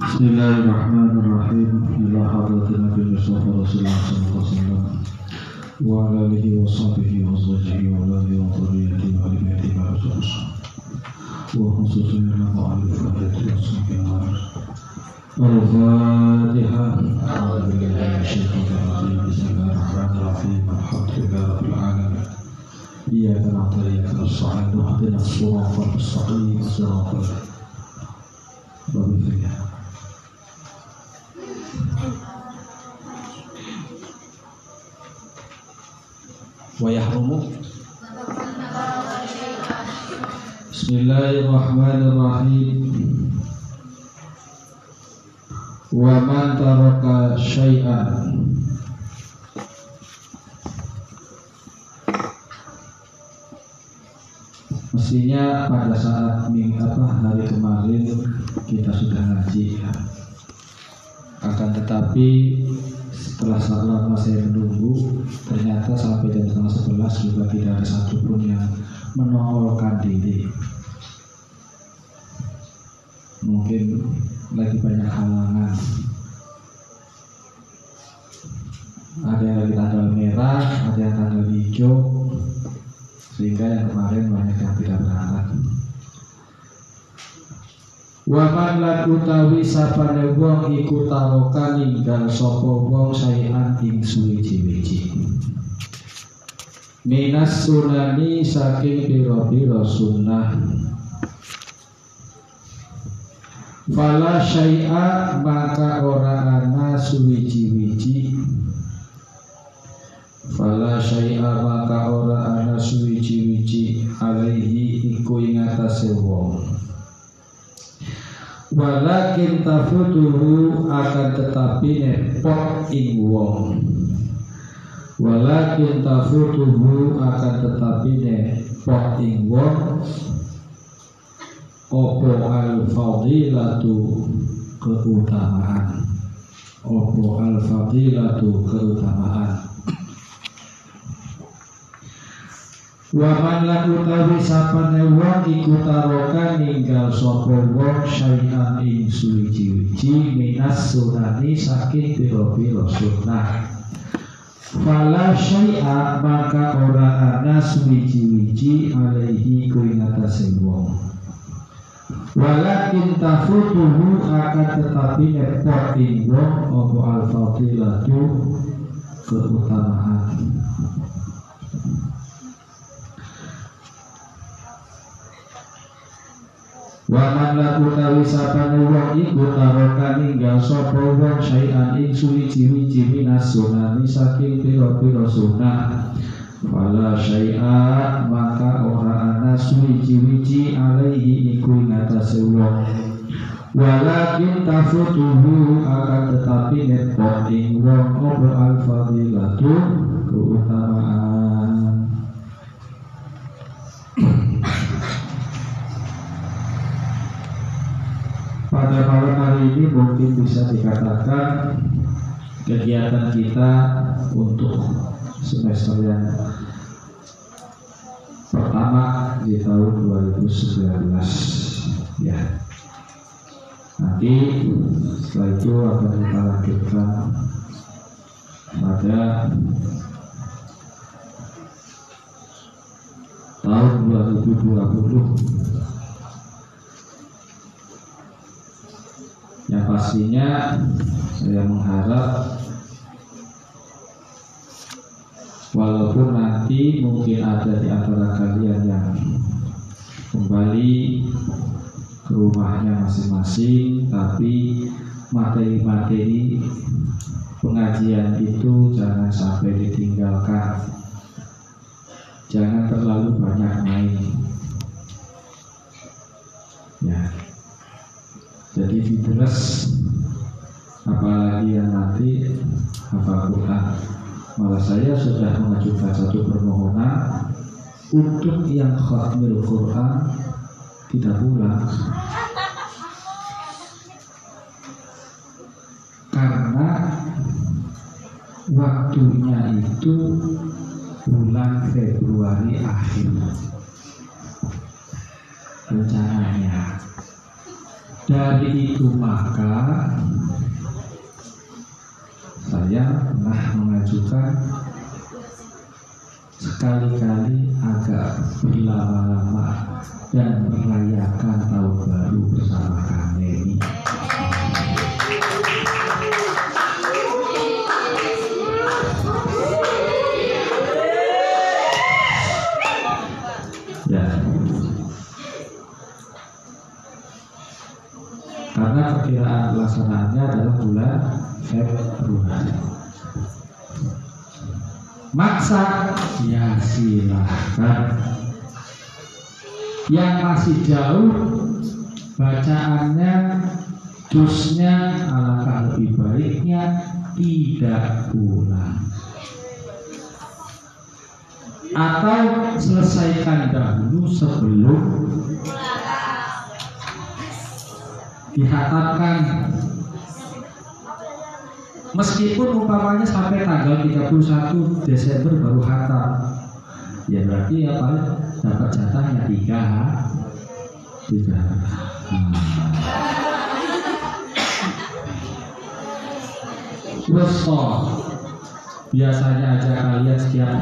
بسم الله الرحمن الرحيم إلى حضرة النبي المصطفى رسول الله صلى الله عليه وسلم وعلى آله وصحبه وأزواجه وأولاده وذريته وآل بيته وأزواجه وخصوصا إلى مؤلف الآية والصحبه الفاتحة أعوذ بالله من الشيطان الرجيم بسم الله الرحمن الرحيم الحمد لله رب العالمين إياك نعبد وإياك نستعين اهدنا الصراط المستقيم صراط الذين ويحرم بسم الله الرحمن الرحيم ومن ترك شيئا Mestinya pada saat minggu apa hari kemarin kita sudah ngaji ya. Akan tetapi setelah lama saya menunggu ternyata sampai jam setengah sebelas juga tidak ada satupun yang menongolkan diri. Mungkin lagi banyak halangan. Ada yang lagi tanggal merah, ada yang tanggal hijau, sehingga yang kemarin banyak yang tidak berangkat. Waman lan utawi sapane wong iku taroka ninggal sapa wong sayan ing suwiji-wiji. Minas sunani saking pira-pira sunnah. Fala syai'a maka ora ana suwiji-wiji Fala syai'a maka ora ana suwiji-wiji alaihi iku ing atase wong Walakin tafutuhu akan tetapi nepot ing wong. Walakin tafutuhu akan tetapi nepot ing wong. Opo al-fadilatu keutamaan? Opo al-fadilatu keutamaan Waman lan utawi sapane wong iku taroka ninggal sapa wong syai'an ing suwiji-wiji minas sunani saking pira-pira sunnah. Fala syai'a maka ora ana suwiji-wiji alaihi ku ing atase wong. Walakin tafutuhu akan tetapi nepot ing wong apa al-fadilatu keutamaan. Waman laku tawi sapane wong iku taroka ninggal sapa wong syai'an ing suwiji-wiji minas saking pira-pira sunah. Fala syai'a maka ora ana suwiji-wiji alaihi iku ing atase wong. Walakin tafutuhu akan tetapi nepot ing wong opo al-fadilatu keutamaan pada malam hari ini mungkin bisa dikatakan kegiatan kita untuk semester yang pertama di tahun 2019 ya. Nanti setelah itu akan kita lanjutkan pada tahun 2020 yang pastinya saya mengharap walaupun nanti mungkin ada di antara kalian yang kembali ke rumahnya masing-masing tapi materi-materi pengajian itu jangan sampai ditinggalkan. Jangan terlalu banyak main. Ya. Jadi fitness apalagi yang nanti hafal Quran. Malah saya sudah mengajukan satu permohonan untuk yang khatmil Quran tidak pulang karena waktunya itu bulan Februari akhir. Rencananya. Dari itu maka saya pernah mengajukan sekali-kali agak berlama-lama dan merayakan tahun baru bersama kami. Ya. Karena perkiraan pelaksanaannya adalah bulan Februari. Maksa ya silahkan. Yang masih jauh Bacaannya Dusnya alangkah lebih baiknya Tidak pulang. Atau selesaikan dahulu sebelum Dihatamkan Meskipun umpamanya sampai tanggal 31 Desember baru hatam. Ya berarti ya paling dapat jatahnya tiga. Tiga. Hmm. Biasanya aja kalian setiap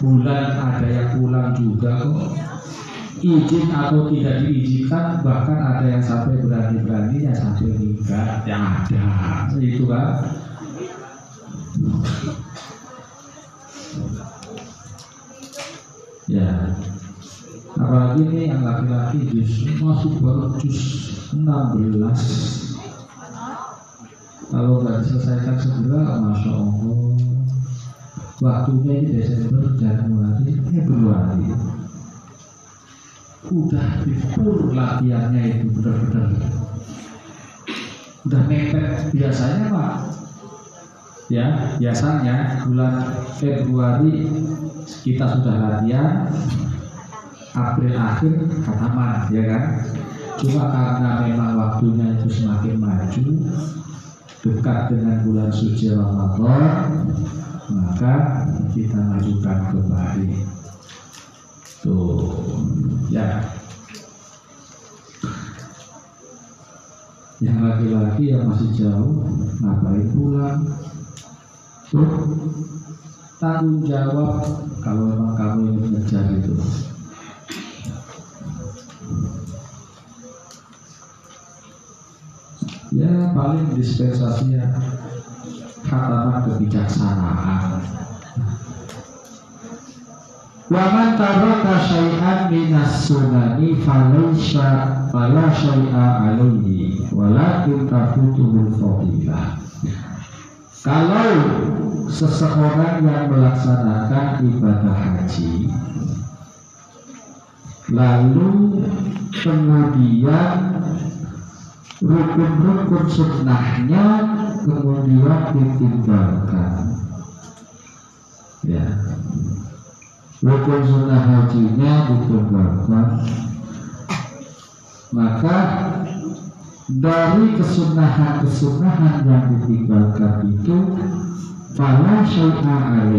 bulan ada yang pulang juga kok izin atau tidak diizinkan bahkan ada yang sampai berani-berani yang sampai nikah yang ada. Itu kan ya. Apalagi ini yang laki-laki justru masuk baru jus 16 kalau nggak diselesaikan segera masya Allah. Waktunya ini Desember Januari Februari. Udah dikur latihannya itu benar-benar udah mepet. Biasanya pak ya biasanya bulan Februari kita sudah latihan April akhir kataman ya kan? Cuma karena memang waktunya itu semakin maju dekat dengan bulan suci Ramadan maka kita majukan kembali. Tuh ya yang laki-laki yang masih jauh ngapain pulang? Tuh tanggung jawab kalau memang kamu yang mengejar itu. Ya paling dispensasinya kata kebijaksanaan. Waman taraka syai'an minas sunani falaisha fala syai'a alaihi walakin tafutuhul fadilah. Kalau seseorang yang melaksanakan ibadah haji lalu kemudian rukun-rukun sunnahnya kemudian ditinggalkan. Ya. Rukun sunnah hajinya ditinggalkan maka dari kesunahan-kesunahan yang ditinggalkan itu fala syai'a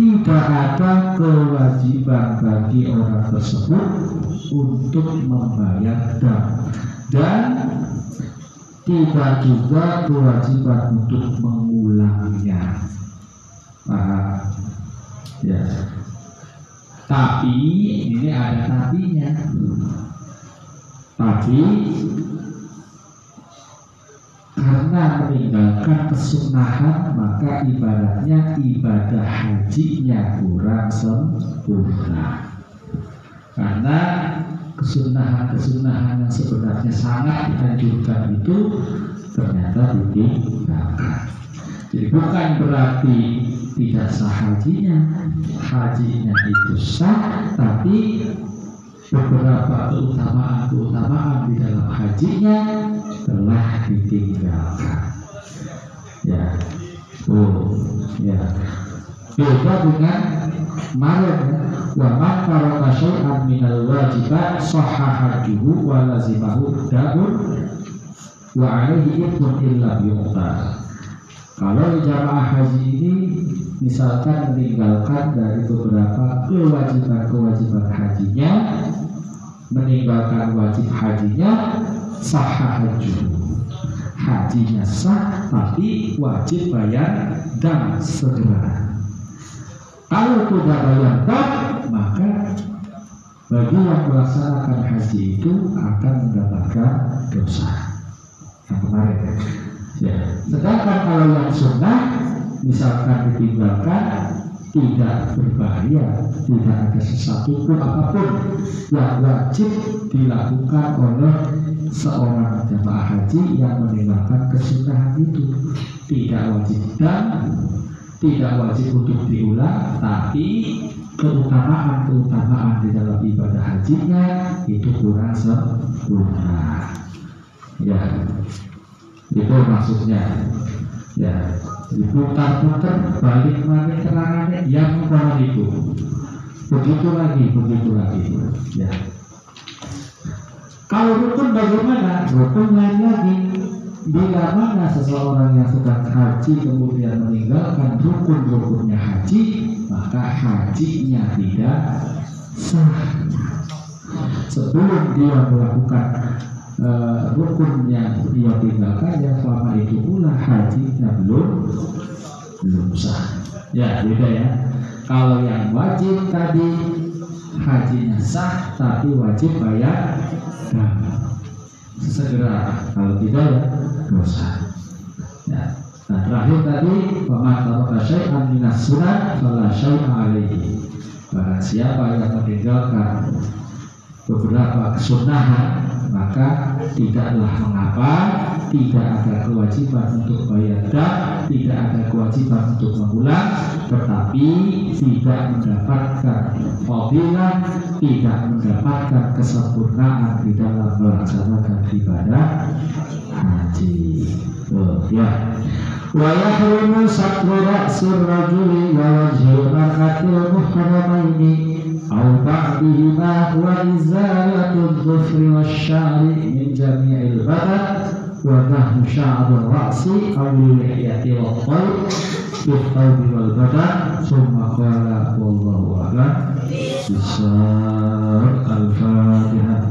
tidak ada kewajiban bagi orang tersebut untuk membayar dam dan tidak juga kewajiban untuk mengulangnya paham Ya. Tapi ini ada tapinya. Tapi karena meninggalkan kesunahan maka ibaratnya ibadah hajinya kurang sempurna. Karena kesunahan-kesunahan yang sebenarnya sangat dianjurkan itu ternyata ditinggalkan. Jadi bukan berarti tidak sah hajinya hajinya itu sah tapi beberapa keutamaan-keutamaan di dalam hajinya telah ditinggalkan. Ya. Oh ya. Beda dengan ya wa man taraka syai'an minal wajibat sahha hajuhu wa lazimahu dabun wa alaihi ithmun illa yuqtar kalau jamaah haji ini misalkan meninggalkan dari beberapa kewajiban-kewajiban hajinya meninggalkan wajib hajinya sah haji. Hajinya sah tapi wajib bayar dan segera. Kalau tidak bayar dam maka bagi yang melaksanakan haji itu akan mendapatkan dosa. Yang kemarin sedangkan kalau yang sunnah misalkan ditinggalkan tidak berbahaya, tidak ada sesuatu pun apa pun yang wajib dilakukan oleh seorang jemaah haji yang meninggalkan kesunahan itu. Tidak wajib dan tidak wajib untuk diulang tapi keutamaan-keutamaan di dalam ibadah hajinya itu kurang sempurna. Ya itu maksudnya. Ya diputar-putar balik-balik terangannya yang mana itu. Begitu lagi begitu lagi. Ya. Kalau rukun bagaimana? Rukun lain lagi. Bila mana seseorang yang sedang haji kemudian meninggalkan rukun-rukunnya haji maka hajinya tidak sah. Sebelum dia melakukan uh, rukun yang dia tinggalkan yang selama itu pula hajinya belum belum sah. Ya beda ya. Kalau yang wajib tadi hajinya sah tapi wajib bayar dan segera kalau tidak ya dosa. Ya. Nah terakhir tadi pematah syai'an minas sunat fala syai'a alaihi. Barang siapa yang meninggalkan beberapa kesunahan maka tidaklah mengapa tidak ada kewajiban untuk bayar dak, tidak ada kewajiban untuk mengulang, tetapi tidak mendapatkan fadilah, tidak mendapatkan kesempurnaan di dalam melaksanakan ibadah haji. Oh, ya. Wa yahrumu satru rajuli wa wajhu mar'atil muharramaini aw wa izal الظفر والشعر من جميع البدن ونهو شعر الرأس أو اللحية والطيب بالثوب والبدن ثم قال والله أعلم. بشار الفاتحة.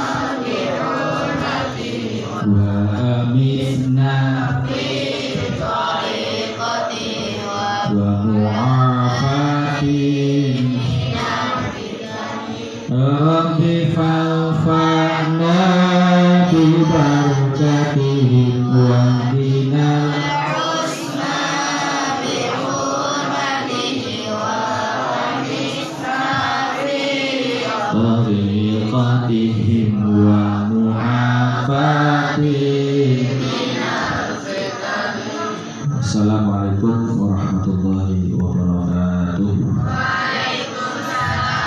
jati baru jati hikmah